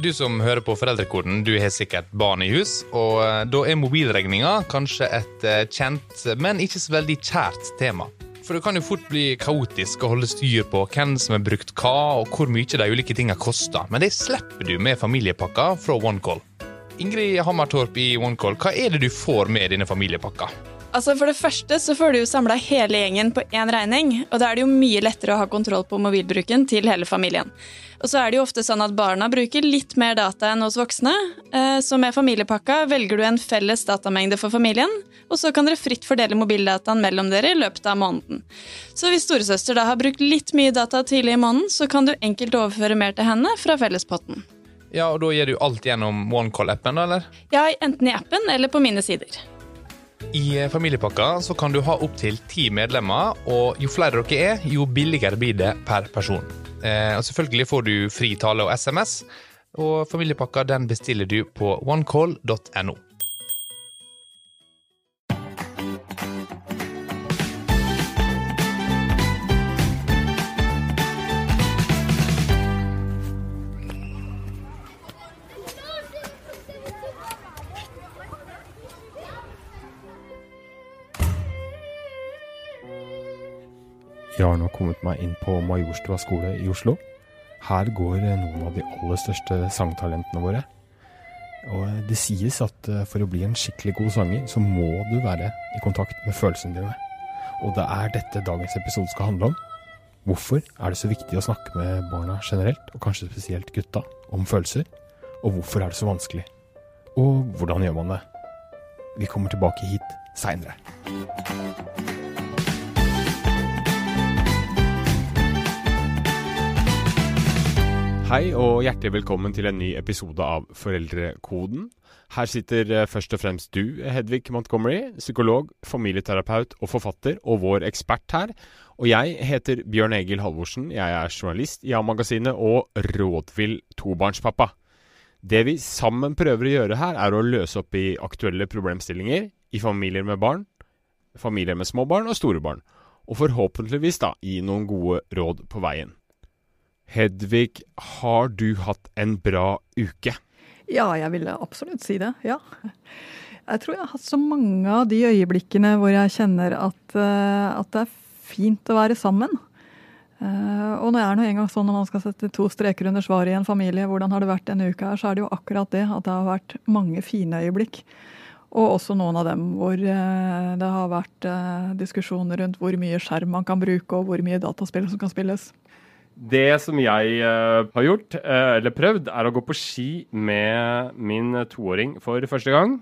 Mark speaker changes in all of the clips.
Speaker 1: Du som hører på Foreldrekoden, du har sikkert barn i hus. Og eh, da er mobilregninga kanskje et eh, kjent, men ikke så veldig kjært tema. For det kan jo fort bli kaotisk å holde styr på hvem som har brukt hva, og hvor mye de ulike tinga koster. Men det slipper du med familiepakka fra OneCall. Ingrid Hammertorp i OneCall, hva er det du får med denne familiepakka?
Speaker 2: Altså For det første så får du jo samla hele gjengen på én regning, og da er det jo mye lettere å ha kontroll på mobilbruken til hele familien. Og så er det jo ofte sånn at barna bruker litt mer data enn hos voksne, eh, så med familiepakka velger du en felles datamengde for familien, og så kan dere fritt fordele mobildataen mellom dere i løpet av måneden. Så hvis storesøster da har brukt litt mye data tidlig i måneden, så kan du enkelt overføre mer til henne fra fellespotten.
Speaker 1: Ja, og da gjør du alt gjennom OneCall-appen, da, eller?
Speaker 2: Ja, enten i appen eller på mine sider.
Speaker 1: I familiepakka så kan du ha opptil ti medlemmer, og jo flere dere er, jo billigere blir det per person. Eh, og selvfølgelig får du fri tale og SMS, og familiepakka den bestiller du på onecall.no.
Speaker 3: Jeg har nå kommet meg inn på Majorstua skole i Oslo. Her går eh, noen av de aller største sangtalentene våre. Og eh, det sies at eh, for å bli en skikkelig god sanger, så må du være i kontakt med følelsene dine. Og det er dette dagens episode skal handle om. Hvorfor er det så viktig å snakke med barna generelt, og kanskje spesielt gutta, om følelser? Og hvorfor er det så vanskelig? Og hvordan gjør man det? Vi kommer tilbake hit seinere. Hei og hjertelig velkommen til en ny episode av Foreldrekoden. Her sitter eh, først og fremst du, Hedvig Montgomery, psykolog, familieterapeut og forfatter, og vår ekspert her. Og jeg heter Bjørn Egil Halvorsen. Jeg er journalist i A-magasinet og rådvill tobarnspappa. Det vi sammen prøver å gjøre her, er å løse opp i aktuelle problemstillinger i familier med barn, familier med små barn og store barn. Og forhåpentligvis da gi noen gode råd på veien. Hedvig, har du hatt en bra uke?
Speaker 4: Ja, jeg ville absolutt si det. Ja. Jeg tror jeg har hatt så mange av de øyeblikkene hvor jeg kjenner at, uh, at det er fint å være sammen. Uh, og når jeg er nå engang sånn når man skal sette to streker under svaret i en familie, hvordan har det vært denne uka her, så er det jo akkurat det at det har vært mange fine øyeblikk. Og også noen av dem hvor uh, det har vært diskusjoner rundt hvor mye skjerm man kan bruke, og hvor mye dataspill som kan spilles.
Speaker 3: Det som jeg uh, har gjort, uh, eller prøvd, er å gå på ski med min toåring for første gang.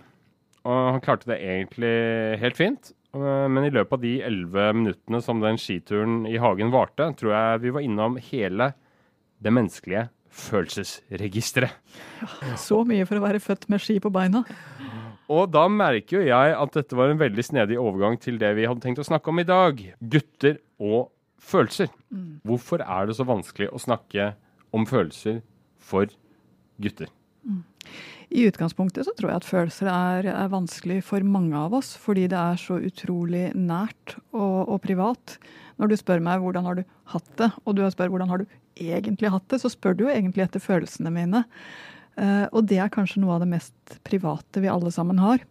Speaker 3: Og han klarte det egentlig helt fint. Uh, men i løpet av de elleve minuttene som den skituren i hagen varte, tror jeg vi var innom hele det menneskelige følelsesregisteret.
Speaker 4: Ja, så mye for å være født med ski på beina.
Speaker 3: Og da merker jo jeg at dette var en veldig snedig overgang til det vi hadde tenkt å snakke om i dag. Gutter og følelser. Mm. Hvorfor er det så vanskelig å snakke om følelser for gutter? Mm.
Speaker 4: I utgangspunktet så tror jeg at følelser er, er, vanskelig for mange av oss, fordi det er så utrolig nært og, og, privat. Når du spør meg hvordan har du hatt det, og du spør hvordan har du egentlig hatt det, så spør du jo egentlig etter følelsene mine. Uh, og det er kanskje noe av det mest private vi alle sammen har.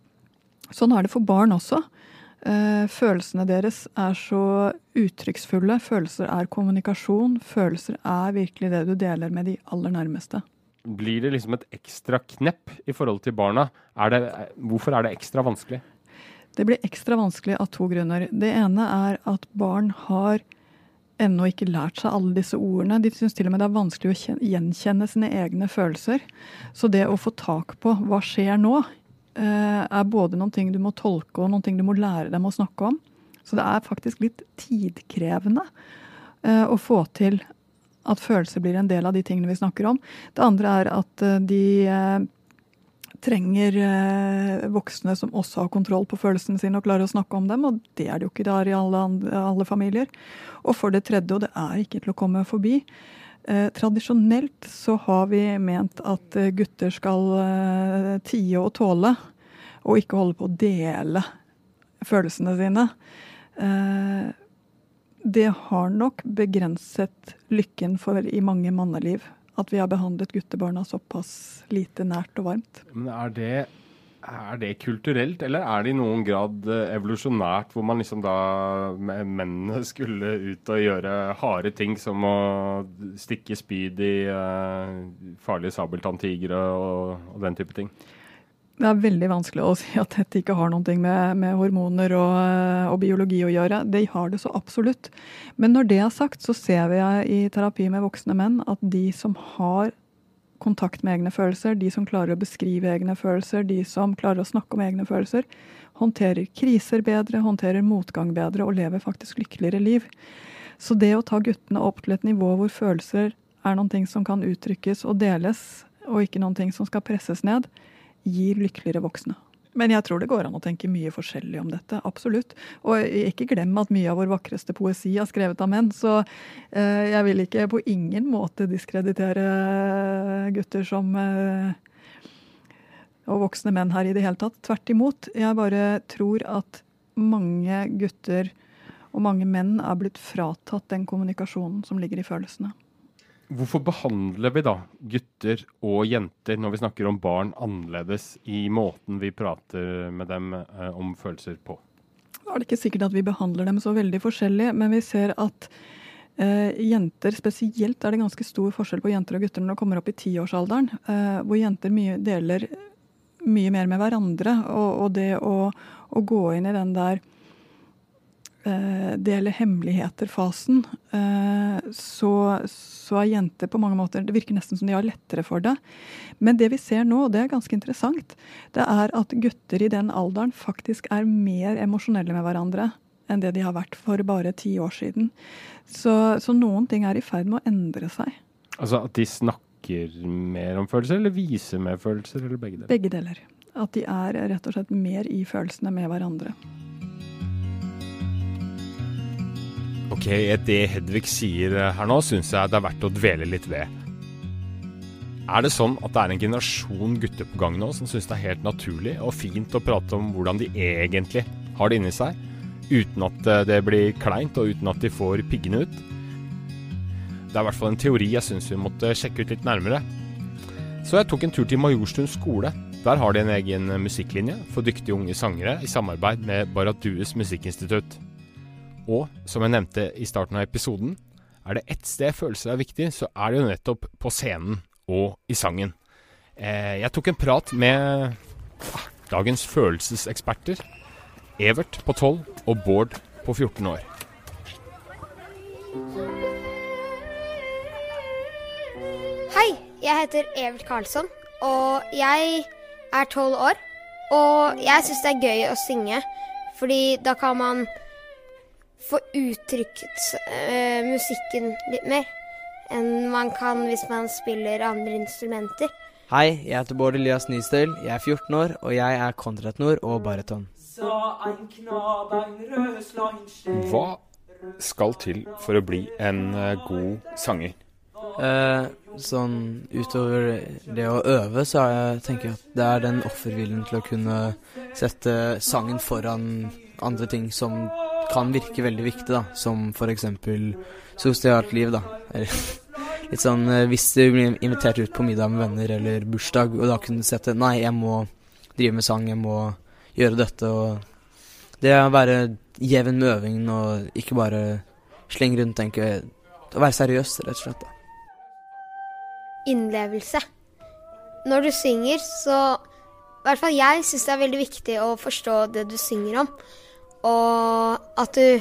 Speaker 4: Sånn er det for barn også. Eh, følelsene deres er så uttrykksfulle. Følelser er kommunikasjon. Følelser er virkelig det du deler med de aller nærmeste.
Speaker 3: Blir det liksom et ekstra knepp i forhold til barna? Er det, hvorfor er det ekstra vanskelig?
Speaker 4: Det blir ekstra vanskelig av to grunner. Det ene er at barn har ennå ikke lært seg alle disse ordene. De syns til og med det er vanskelig å gjenkjenne sine egne følelser. Så det å få tak på hva skjer nå, er både noen ting du må tolke og noen ting du må lære dem å snakke om. Så det er faktisk litt tidkrevende eh, å få til at følelser blir en del av de tingene vi snakker om. Det andre er at eh, de trenger voksne som også har kontroll på følelsene sine og klarer å snakke om dem, og det er det jo ikke der i alle, alle familier. Og for det tredje, og det er ikke til å komme forbi, Eh, tradisjonelt så har vi ment at eh, gutter skal eh, tie og tåle, og ikke holde på å dele følelsene sine. Eh, det har nok begrenset lykken for i mange manneliv at vi har behandlet guttebarna såpass lite nært og varmt.
Speaker 3: Men er det, er det kulturelt, eller er det i noen grad eh, evolusjonært, hvor man liksom da Mennene skulle ut og gjøre harde ting som å stikke spyd i uh, farlige sabeltanntigre og, og den type ting?
Speaker 4: Det er veldig vanskelig å si at dette ikke har noe med, med hormoner og, og, biologi å gjøre. Det har det så absolutt. Men når det er sagt, så ser vi i terapi med voksne menn at de som har kontakt med egne følelser, de som klarer å beskrive egne følelser, de som klarer å snakke om egne følelser, håndterer kriser bedre, håndterer motgang bedre og lever faktisk lykkeligere liv. Så det å ta guttene opp til et nivå hvor følelser er noen ting som kan uttrykkes og deles, og ikke noen ting som skal presses ned, gir lykkeligere voksne. Men jeg tror det går an å tenke mye forskjellig om dette. Absolutt. Og ikke glem at mye av vår vakreste poesi er skrevet av menn. Så eh, jeg vil ikke på ingen måte diskreditere gutter som eh, og voksne menn her i det hele tatt. Tvert imot. Jeg bare tror at mange gutter og mange menn er blitt fratatt den kommunikasjonen som ligger i følelsene.
Speaker 3: Hvorfor behandler vi da gutter og jenter når vi snakker om barn annerledes i måten vi prater med dem eh, om følelser på?
Speaker 4: Det er ikke sikkert at vi behandler dem så veldig forskjellig, men vi ser at eh, jenter spesielt er det ganske stor forskjell på jenter og gutter når de kommer opp i tiårsalderen, eh, hvor jenter mye, deler mye mer med hverandre. Og, og det å, å, gå inn i den der eh, dele hemmeligheter-fasen, eh, så, så, er jenter på mange måter Det virker nesten som de har lettere for det. Men det vi ser nå, og det er ganske interessant, det er at gutter i den alderen faktisk er mer emosjonelle med hverandre enn det de har vært for bare ti år siden. Så, så noen ting er i ferd med å endre seg.
Speaker 3: Altså at de snakker mer om følelser, eller viser mer følelser, eller begge deler?
Speaker 4: Begge deler. At de er rett og slett mer i følelsene med hverandre.
Speaker 3: Ok, det Hedvig sier her nå, syns jeg det er verdt å dvele litt ved. Er det sånn at det er en generasjon gutter på gang nå som syns det er helt naturlig og fint å prate om hvordan de egentlig har det inni seg, uten at eh, det blir kleint og uten at de får piggene ut? Det er i hvert fall en teori jeg syns vi måtte sjekke ut litt nærmere. Så jeg tok en tur til Majorstuen skole. Der har de en egen musikklinje for dyktige unge sangere i samarbeid med Barrat Dues musikkinstitutt. Og som jeg nevnte i starten av episoden, er det ett sted følelser er viktig, så er det jo nettopp på scenen og i sangen. Eh, jeg tok en prat med ah, dagens følelseseksperter. Evert på 12 og Bård på 14 år.
Speaker 5: Hei, jeg heter Evert Karlsson, og jeg er 12 år. Og jeg syns det er gøy å synge, fordi da kan man få uttrykt uh, musikken litt mer enn man kan hvis man spiller andre instrumenter.
Speaker 6: Hei, jeg heter Bård Elias Nystøl, Jeg er 14 år, og jeg er kontratnor og baryton.
Speaker 3: Hva skal til for å bli en uh, god sanger?
Speaker 6: Eh, sånn utover det å øve, så jeg, tenker jeg at det er den offerviljen til å kunne sette sangen foran andre ting som kan virke veldig viktig, da. Som f.eks. sosialt liv, da. Litt sånn eh, hvis du blir invitert ut på middag med venner eller bursdag, og da kunne du sette Nei, jeg må drive med sang, jeg må gjøre dette og Det å være jevn med øvingen og ikke bare slenge rundt, tenke Å være seriøs, rett og slett. da.
Speaker 5: Innlevelse. Når du synger, så I hvert fall jeg syns det er veldig viktig å forstå det du synger om. Og at du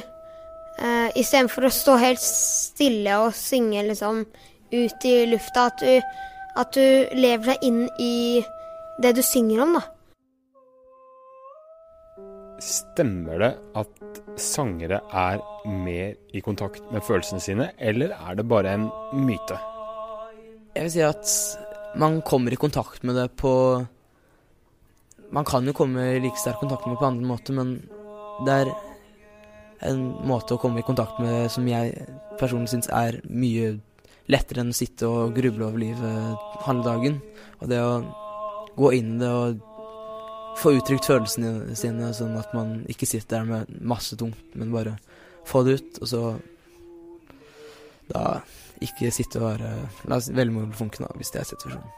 Speaker 5: eh, istedenfor å stå helt stille og synge liksom ut i lufta, at du, at du lever deg inn i det du synger om, da.
Speaker 3: Stemmer det at sangere er mer i kontakt med følelsene sine, eller er det bare en myte?
Speaker 6: Jeg vil si at man kommer i kontakt med det på Man kan jo komme i like sterk kontakt med det på andre måter, men det er en måte å komme i kontakt med som jeg personlig syns er mye lettere enn å sitte og gruble over livet halve dagen. Og det å gå inn i det og få uttrykt følelsene sine, sånn at man ikke sitter der med masse tungt, men bare få det ut, og så da ikke sitte og være La oss funke da, hvis det er situasjonen.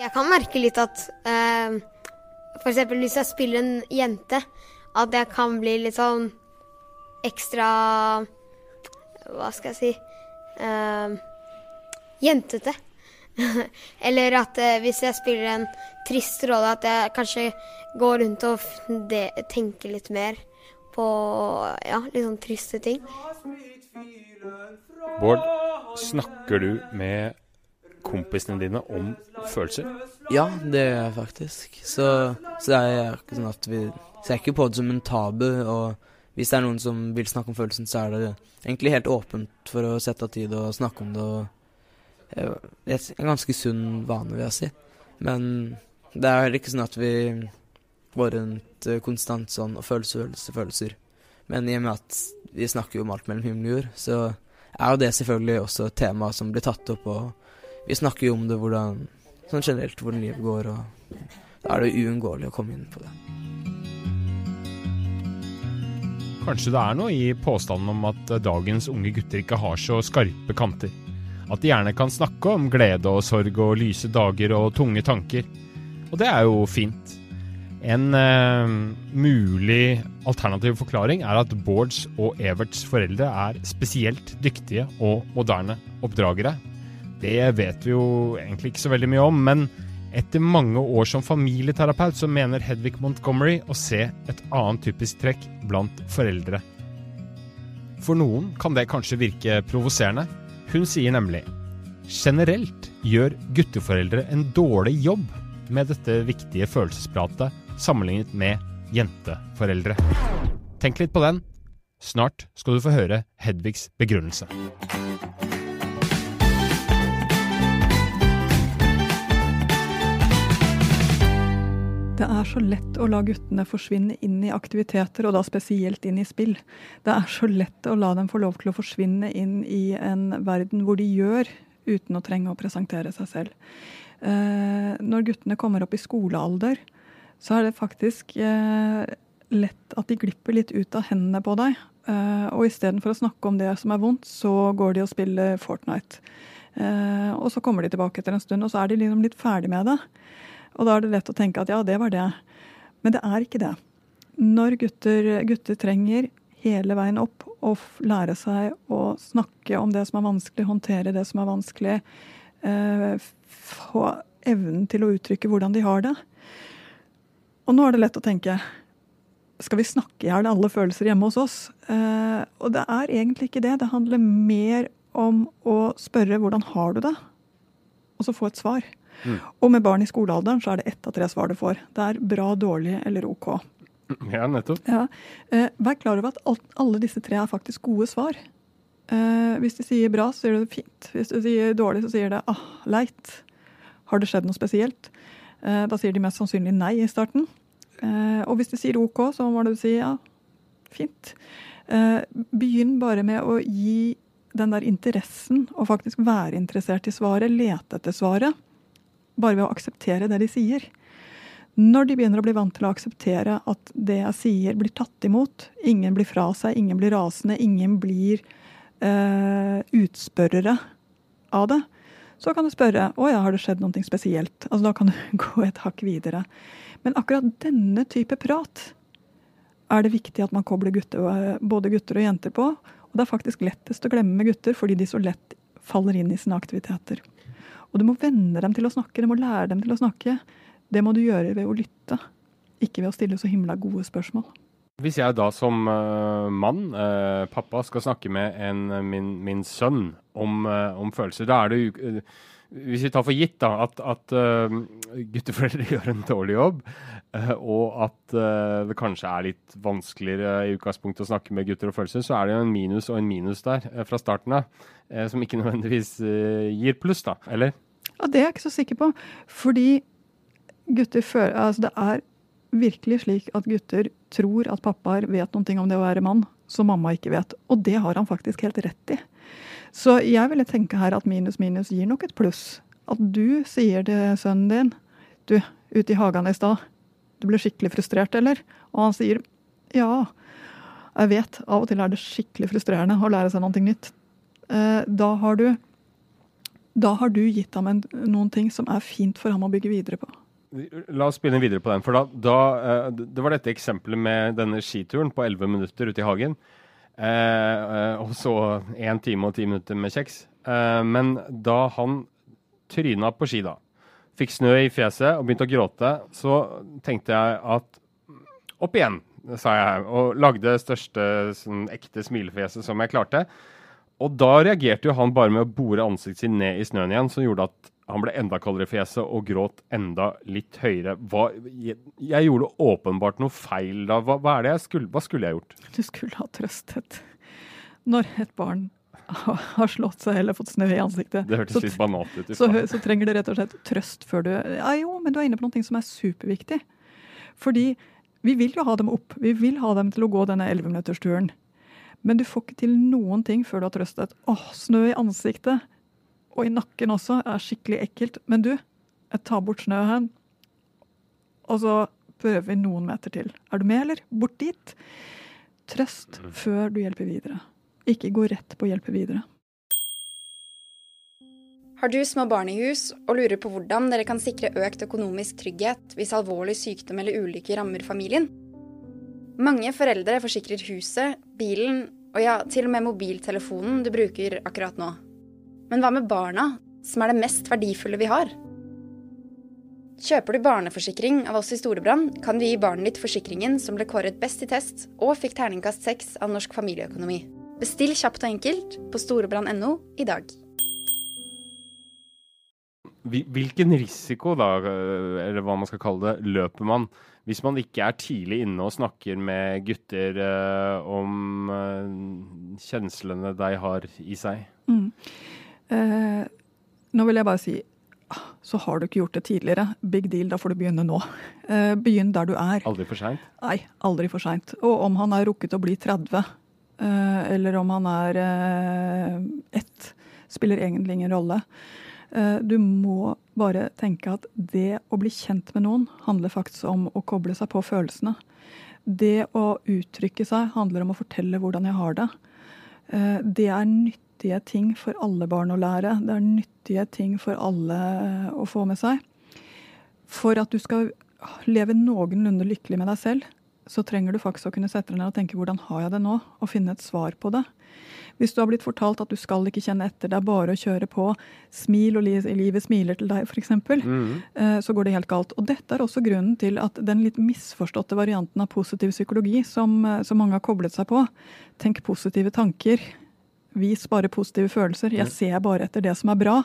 Speaker 5: Jeg kan merke litt at eh, eksempel hvis jeg spiller en jente, at jeg kan bli litt sånn ekstra Hva skal jeg si uh, Jentete. Eller at uh, hvis jeg spiller en trist rolle, at jeg kanskje går rundt og tenker litt mer på ja, litt sånn triste ting.
Speaker 3: Bård, snakker du med kompisene dine om følelser?
Speaker 6: Ja, det gjør jeg faktisk. Så, så det er ikke sånn at vi ser ikke på det som en tabu. Og hvis det er noen som vil snakke om følelsen, så er det egentlig helt åpent for å sette av tid og snakke om det. Og det er en ganske sunn vane, vil jeg si. Men det er ikke sånn at vi går rundt konstant sånn og følelser, følelser, følelser. Men i og med at vi snakker jo om alt mellom himmel og jord, så er jo det selvfølgelig også et tema som blir tatt opp. Og vi snakker jo om det hvordan, sånn generelt hvordan livet går, og da er det uunngåelig å komme inn på det.
Speaker 3: Kanskje det er noe i påstanden om at dagens unge gutter ikke har så skarpe kanter. At de gjerne kan snakke om glede og sorg og lyse dager og tunge tanker. Og det er jo fint. En eh, mulig alternativ forklaring er at Bårds og Everts foreldre er spesielt dyktige og moderne oppdragere. Det vet vi jo egentlig ikke så veldig mye om, men etter mange år som familieterapeut så mener Hedvig Montgomery å se et annet typisk trekk blant foreldre. For noen kan det kanskje virke provoserende. Hun sier nemlig generelt gjør gutteforeldre en dårlig jobb med dette viktige følelsespratet sammenlignet med jenteforeldre. Tenk litt på den. Snart skal du få høre Hedvigs begrunnelse.
Speaker 4: Det er så lett å la guttene forsvinne inn i aktiviteter, og da spesielt inn i spill. Det er så lett å la dem få lov til å forsvinne inn i en verden hvor de gjør, uten å trenge å presentere seg selv. Eh, når guttene kommer opp i skolealder, så er det faktisk eh, lett at de glipper litt ut av hendene på deg. Eh, og istedenfor å snakke om det som er vondt, så går de og spiller Fortnite. Og så kommer de tilbake etter en stund, og så er de liksom litt ferdig med det. Og da er det lett å tenke at ja, det var det. Men det er ikke det. Når gutter, gutter trenger hele veien opp å lære seg å snakke om det som er vanskelig, håndtere det som er vanskelig, eh, få evnen til å uttrykke hvordan de har det, og nå er det lett å tenke skal vi snakke i hjel alle følelser hjemme hos oss? Eh, og det er egentlig ikke det. Det handler mer om å spørre hvordan har du det, og så få et svar. Mm. Og med barn i skolealderen så er det ett av tre svar du får. Det er bra, dårlig eller OK.
Speaker 3: Ja, nettopp.
Speaker 4: Ja. Eh, vær klar over at alt, alle disse tre er faktisk gode svar. Eh, hvis de sier bra, så sier du det fint. Hvis de sier dårlig, så sier det ah, leit. Har det skjedd noe spesielt? Eh, da sier de mest sannsynlig nei i starten. Eh, og hvis de sier OK, så må du si ja, fint. Eh, begynn bare med å gi den der interessen, og faktisk være interessert i svaret, lete etter svaret. Bare ved å akseptere det de sier. Når de begynner å bli vant til å akseptere at det jeg sier, blir tatt imot, ingen blir fra seg, ingen blir rasende, ingen blir eh, utspørrere av det, så kan du spørre å ja, har det skjedd noe spesielt. Altså Da kan du gå et hakk videre. Men akkurat denne type prat er det viktig at man kobler gutter, både gutter og jenter på. Og det er faktisk lettest å glemme gutter fordi de så lett faller inn i sine aktiviteter. Og du må venne dem til å snakke, du må lære dem til å snakke. Det må du gjøre ved å lytte, ikke ved å stille så himla gode spørsmål.
Speaker 3: Hvis jeg da som uh, mann, uh, pappa, skal snakke med en, min, min, sønn om, uh, om, følelser, da er det jo hvis vi tar for gitt da, at, at uh, gutteforeldre gjør en dårlig jobb, uh, og at uh, det kanskje er litt vanskeligere i utgangspunktet å snakke med gutter og følelser, så er det jo en minus og en minus der fra starten av, som ikke nødvendigvis gir pluss, da, eller?
Speaker 4: Ja, Det er jeg ikke så sikker på. Fordi gutter føler Altså, det er virkelig slik at gutter tror at pappaer vet noe om det å være mann som mamma ikke vet. Og det har han faktisk helt rett i. Så jeg ville tenke her at minus minus gir nok et pluss. At du sier til sønnen din Du, ute i hagen i stad, du ble skikkelig frustrert, eller? Og han sier ja. Jeg vet, av og til er det skikkelig frustrerende å lære seg noe nytt. eh, da har du da har du gitt ham en, noen ting som er fint for ham å bygge videre på.
Speaker 3: La oss begynne videre på den. for da, da eh, Det var dette eksempelet med denne skituren på 11 minutter ute i hagen. Eh, eh, og så én time og ti minutter med kjeks. Eh, men da han tryna på ski, da, fikk snø i fjeset og begynte å gråte, så tenkte jeg at opp igjen, sa jeg, og lagde det største sånn, ekte smilefjeset som jeg klarte. Og da reagerte jo han bare med å bore ansiktet sitt ned i snøen igjen, som gjorde at han ble enda kaldere i fjeset og gråt enda litt høyere. Hva, jeg, jeg, gjorde åpenbart noe feil da. Hva, hva, er skulle, hva skulle jeg gjort?
Speaker 4: Du skulle ha trøstet. Når et barn har slått seg eller fått snø i ansiktet,
Speaker 3: det hørtes litt banalt ut.
Speaker 4: Så, så, trenger du rett og slett trøst før du Ja jo, men du er inne på noe som er superviktig. Fordi vi vil jo ha dem opp. Vi vil ha dem til å gå denne 11-minuttersturen. Men du får ikke til noen ting før du har trøstet. Åh, snø i ansiktet og i nakken også Det er skikkelig ekkelt. Men du, jeg tar bort snøen, og så prøver vi noen meter til. Er du med, eller? Bort dit. Trøst mm. før du hjelper videre. Ikke gå rett på å hjelpe videre.
Speaker 7: Har du små barn i hus og lurer på hvordan dere kan sikre økt økonomisk trygghet hvis alvorlig sykdom eller ulykke rammer familien? Mange foreldre forsikrer huset, bilen og ja, til og med mobiltelefonen du bruker akkurat nå. Men hva med barna, som er det mest verdifulle vi har? Kjøper du barneforsikring av oss i Storebrand, kan du gi barnet ditt forsikringen som ble kåret best i test og fikk terningkast seks av Norsk familieøkonomi. Bestill kjapt og enkelt på storebrand.no i dag.
Speaker 3: Hvilken risiko, da, eller hva man skal kalle det, løper man hvis man ikke er tidlig inne og snakker med gutter uh, om uh, kjenslene de har i seg? Mm.
Speaker 4: Uh, nå vil jeg bare si ah, så har du ikke gjort det tidligere. Big deal, da får du begynne nå. begynn der du er.
Speaker 3: Aldri for seint?
Speaker 4: Nei, aldri for seint. Og om han er rukket å bli 30, eller om han er ett, spiller egentlig ingen rolle. Eh, du må bare tenke at det å bli kjent med noen handler faktisk om å koble seg på følelsene. Det å uttrykke seg handler om å fortelle hvordan jeg har det. Eh, det er nyttige ting for alle barn å lære. Det er nyttige ting for alle å få med seg. For at du skal leve noenlunde lykkelig med deg selv, så trenger du faktisk å kunne sette deg ned og tenke hvordan har jeg det nå, og finne et svar på det. Hvis du har blitt fortalt at du skal ikke kjenne etter, det er bare å kjøre på, smil og livet smiler til deg, f.eks., mm. Eh, så går det helt galt. Og dette er også grunnen til at den litt misforståtte varianten av positiv psykologi som, eh, som mange har koblet seg på, tenk positive tanker, vis bare positive følelser, jeg ser bare etter det som er bra.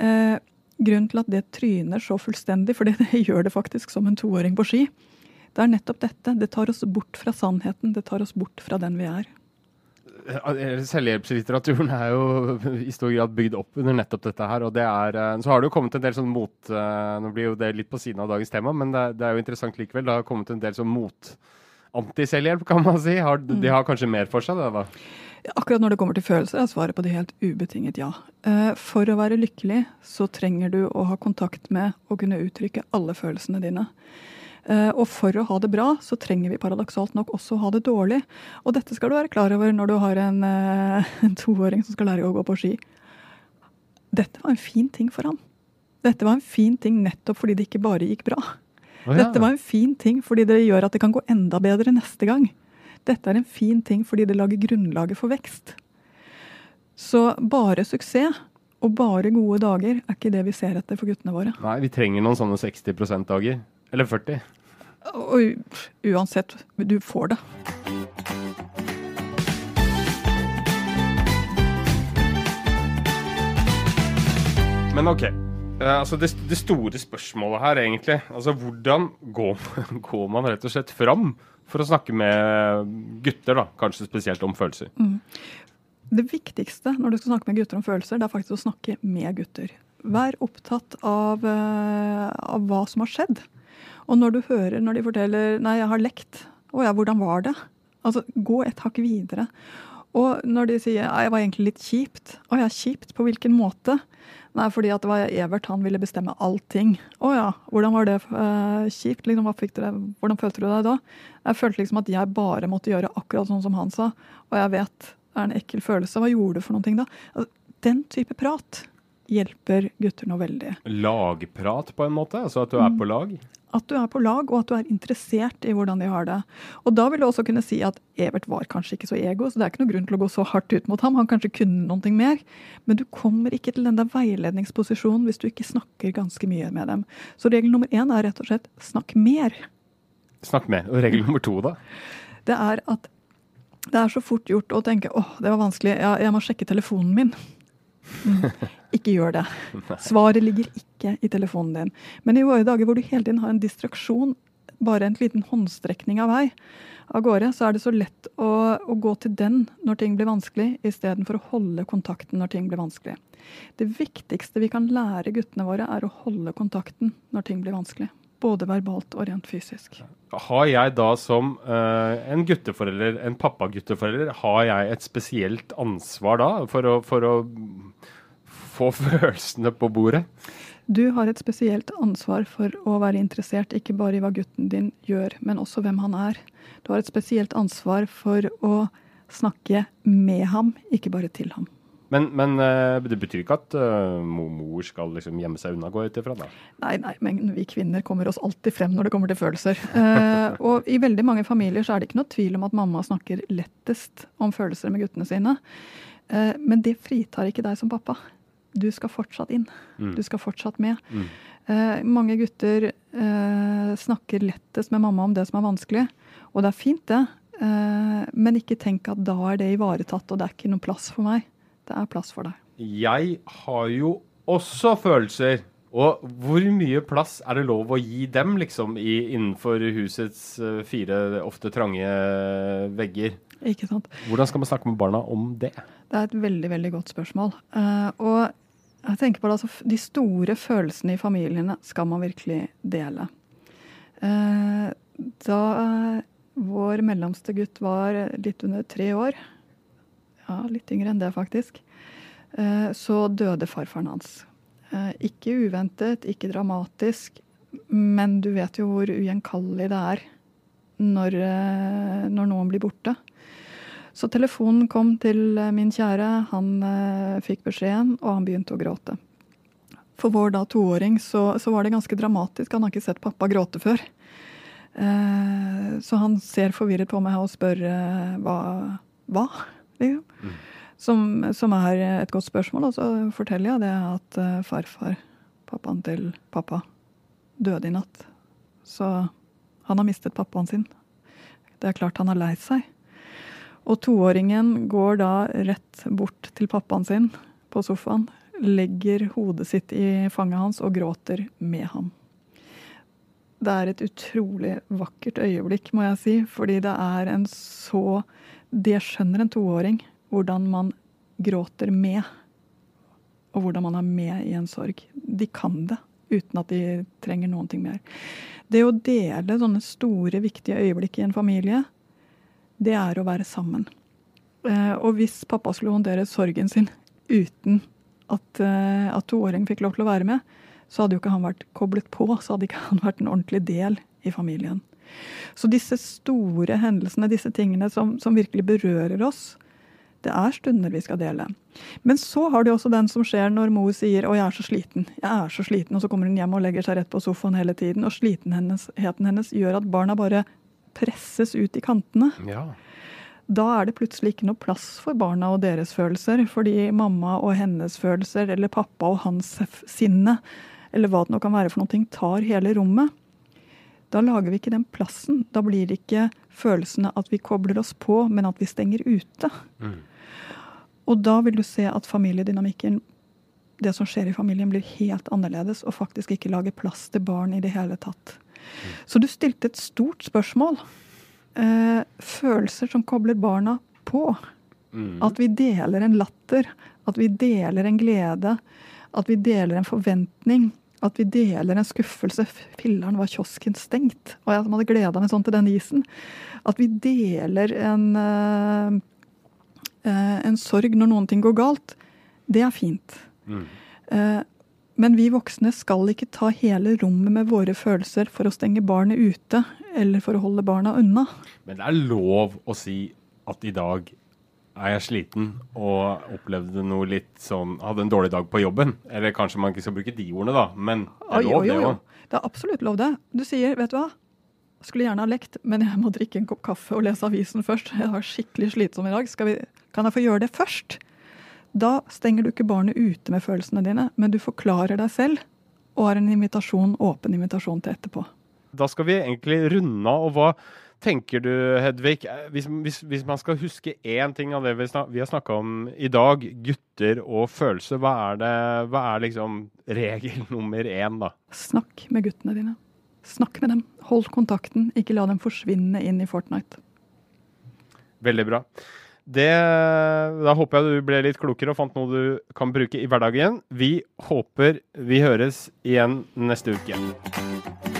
Speaker 4: Eh, grunnen til at det tryner så fullstendig, for det, gjør det faktisk som en toåring på ski, det er nettopp dette. Det tar oss bort fra sannheten. Det tar oss bort fra den vi er.
Speaker 3: Eh, selvhjelpslitteraturen er jo i stor grad bygd opp under nettopp dette her. og det er, eh, Så har det jo kommet en del sånn mot eh, Nå blir jo det litt på siden av dagens tema, men det, er jo interessant likevel. Det har kommet en del sånn mot antiselvhjelp, kan man si. Har, mm. De har kanskje mer for seg, det da?
Speaker 4: Akkurat når det kommer til følelser, er svaret på det helt ubetinget ja. For å være lykkelig så trenger du å ha kontakt med og kunne uttrykke alle følelsene dine. Eh, og for å ha det bra, så trenger vi paradoksalt nok også å ha det dårlig. Og dette skal du være klar over når du har en, eh, en toåring som skal lære å gå på ski. Dette var en fin ting for han. Dette var en fin ting nettopp fordi det ikke bare gikk bra. Dette var en fin ting fordi det gjør at det kan gå enda bedre neste gang. Dette er en fin ting fordi det lager grunnlaget for vekst. Så bare suksess og bare gode dager er ikke det vi ser etter for guttene våre.
Speaker 3: Nei, vi trenger noen sånne 60 %-dager. Eller 40?
Speaker 4: Og uansett, du får det.
Speaker 3: Men OK. Eh, altså det, det, store spørsmålet her, egentlig. Altså hvordan går, går, man rett og slett fram for å snakke med gutter, da? Kanskje spesielt om følelser? Mm.
Speaker 4: Det viktigste når du skal snakke med gutter om følelser, det er faktisk å snakke med gutter. Vær opptatt av, uh, av hva som har skjedd. Og når du hører når de forteller 'nei, jeg har lekt', 'å ja, hvordan var det'? Altså, gå et hakk videre. Og når de sier det var egentlig litt kjipt', 'å ja, kjipt, på hvilken måte'? Nei, fordi at det var Evert, han ville bestemme allting. Å ja, hvordan var det uh, kjipt? Liksom, hvordan følte du deg da? Jeg følte liksom at jeg bare måtte gjøre akkurat sånn som han sa. Og jeg vet Det er en ekkel følelse. Hva gjorde du for ting da? Altså, den type prat hjelper gutter nå veldig.
Speaker 3: Lagprat, på en måte? Altså at du er
Speaker 4: Mm.
Speaker 3: på lag?
Speaker 4: At du er på lag, og at du er interessert i hvordan de har det. Og da vil du også kunne si at Evert var kanskje ikke så ego, så det er ikke noe grunn til å gå så hardt ut mot ham. Han kanskje kunne noe mer, men du kommer ikke til den der veiledningsposisjonen hvis du ikke snakker ganske mye med dem. Så regel nummer én er rett og slett snakk mer.
Speaker 3: Snakk mer. Og regel nummer to, da?
Speaker 4: Det er at det er så fort gjort å tenke åh, det var vanskelig, jeg, jeg må sjekke telefonen min. Mm. Ikke gjør det. Svaret ligger ikke i telefonen din. Men i våre dager hvor du hele tiden har en distraksjon, bare en liten håndstrekning av vei av gårde, så er det så lett å, å gå til den når ting blir vanskelig, istedenfor å holde kontakten når ting blir vanskelig. Det viktigste vi kan lære guttene våre, er å holde kontakten når ting blir vanskelig. Både verbalt og rent fysisk.
Speaker 3: Har jeg da som uh, en gutteforelder, en pappagutteforelder, har jeg et spesielt ansvar da for å, for å få følelsene på bordet?
Speaker 4: Du har et spesielt ansvar for å være interessert ikke bare i hva gutten din gjør, men også hvem han er. Du har et spesielt ansvar for å snakke med ham, ikke bare til ham.
Speaker 3: Men, men eh, det betyr ikke at eh, mor skal liksom gjemme seg unna, jeg ut ifra da?
Speaker 4: Nei, nei, men vi kvinner kommer oss alltid frem når det kommer til følelser. Eh, og i veldig mange familier så er det ikke noe tvil om at mamma snakker lettest om følelser med guttene sine. Eh, men det fritar ikke deg som pappa. Du skal fortsatt inn.
Speaker 3: Mm.
Speaker 4: Du skal fortsatt med.
Speaker 3: Mm.
Speaker 4: Eh, mange gutter eh, snakker lettest med mamma om det som er vanskelig, og det er fint, det. Eh, men ikke tenk at da er det ivaretatt, og det er ikke noen plass for meg. Det er plass for deg.
Speaker 3: Jeg har jo også følelser. Og hvor mye plass er det lov å gi dem, liksom, i, innenfor husets eh, fire ofte trange vegger?
Speaker 4: Ikke sant?
Speaker 3: Hvordan skal man snakke med barna om det?
Speaker 4: Det er et veldig, veldig godt spørsmål. Uh, og jeg tenker på det, altså, De store følelsene i familiene skal man virkelig dele. Eh, da eh, vår mellomste gutt var litt under tre år, ja, litt yngre enn det faktisk, eh, så døde farfaren hans. Ikke uventet, ikke dramatisk, men du vet jo hvor ugjenkallelig det er når, når noen blir borte. Så telefonen kom til eh, min kjære, han eh, fikk beskjeden, og han begynte å gråte. For vår da toåring så, så var det ganske dramatisk, han har ikke sett pappa gråte før. Eh, så han ser forvirret på meg og spør hva, hva? Liksom. Som, som er et godt spørsmål, og så forteller jeg det at farfar, pappaen til pappa, døde i natt. Så han har mistet pappaen sin. Det er klart han er lei seg. Og toåringen går da rett bort til pappaen sin på sofaen, legger hodet sitt i fanget hans og gråter med ham. Det er et utrolig vakkert øyeblikk, må jeg si, fordi det er en så Det skjønner en toåring, hvordan man gråter med, og hvordan man er med i en sorg. De kan det uten at de trenger noen ting mer. Det å dele sånne store, viktige øyeblikk i en familie, det er å være sammen. Eh, og hvis pappa skulle håndtere sorgen sin uten at, eh, at toåringen fikk lov til å være med, så hadde jo ikke han vært koblet på, så hadde ikke han vært en ordentlig del i familien. Så disse store hendelsene, disse tingene som, som virkelig berører oss, det er stunder vi skal dele. Men så har du også den som skjer når mor sier 'Å, jeg er så sliten', jeg er så sliten, og så kommer hun hjem og legger seg rett på sofaen hele tiden. Og slitenheten hennes gjør at barna bare presses ut i kantene.
Speaker 3: Ja.
Speaker 4: Da er det plutselig ikke noe plass for barna og deres følelser, fordi mamma og hennes følelser, eller pappa og hans sinne, eller hva det nå kan være for noe, tar hele rommet. Da lager vi ikke den plassen. Da blir det ikke følelsene at vi kobler oss på, men at vi stenger ute.
Speaker 3: Mm.
Speaker 4: Og da vil du se at familiedynamikken, det som skjer i familien, blir helt annerledes, og faktisk ikke lager plass til barn i det hele tatt. Så du stilte et stort spørsmål. Eh, følelser som kobler barna på.
Speaker 3: Mm.
Speaker 4: At vi deler en latter, at vi deler en glede, at vi deler en forventning. At vi deler en skuffelse. Filler'n, var kiosken stengt? Og jeg som hadde gleda meg sånn til den isen. At vi deler en, eh, eh, en sorg når noen ting går galt. Det er fint.
Speaker 3: Mm.
Speaker 4: Eh, Men vi voksne skal ikke ta hele rommet med våre følelser for å stenge barnet ute, eller for å holde barna unna.
Speaker 3: Men det er lov å si at i dag er jeg sliten og opplevde noe litt sånn Hadde en dårlig dag på jobben. Eller kanskje man ikke skal bruke de ordene, da. Men det er lov, det òg.
Speaker 4: Det er absolutt lov, det. Du sier, vet du hva, skulle gjerne ha lekt, men jeg må drikke en kopp kaffe og lese avisen først. Jeg var skikkelig slitsom i dag. Vi, kan jeg få gjøre det først? Da stenger du ikke barnet ute med følelsene dine, men du forklarer deg selv og har en invitasjon, åpen invitasjon til etterpå.
Speaker 3: Da skal vi egentlig runde av. og hva tenker du, Hedvig? Hvis, hvis, hvis man skal huske én ting av det vi, snak, vi har snakka om i dag, gutter og følelser, hva er, det, hva er liksom regel nummer én, da?
Speaker 4: Snakk med guttene dine. Snakk med dem. Hold kontakten, ikke la dem forsvinne inn i Fortnite.
Speaker 3: Veldig bra. Det, da håper jeg du ble litt klokere og fant noe du kan bruke i hverdagen. Vi håper vi høres igjen neste uke.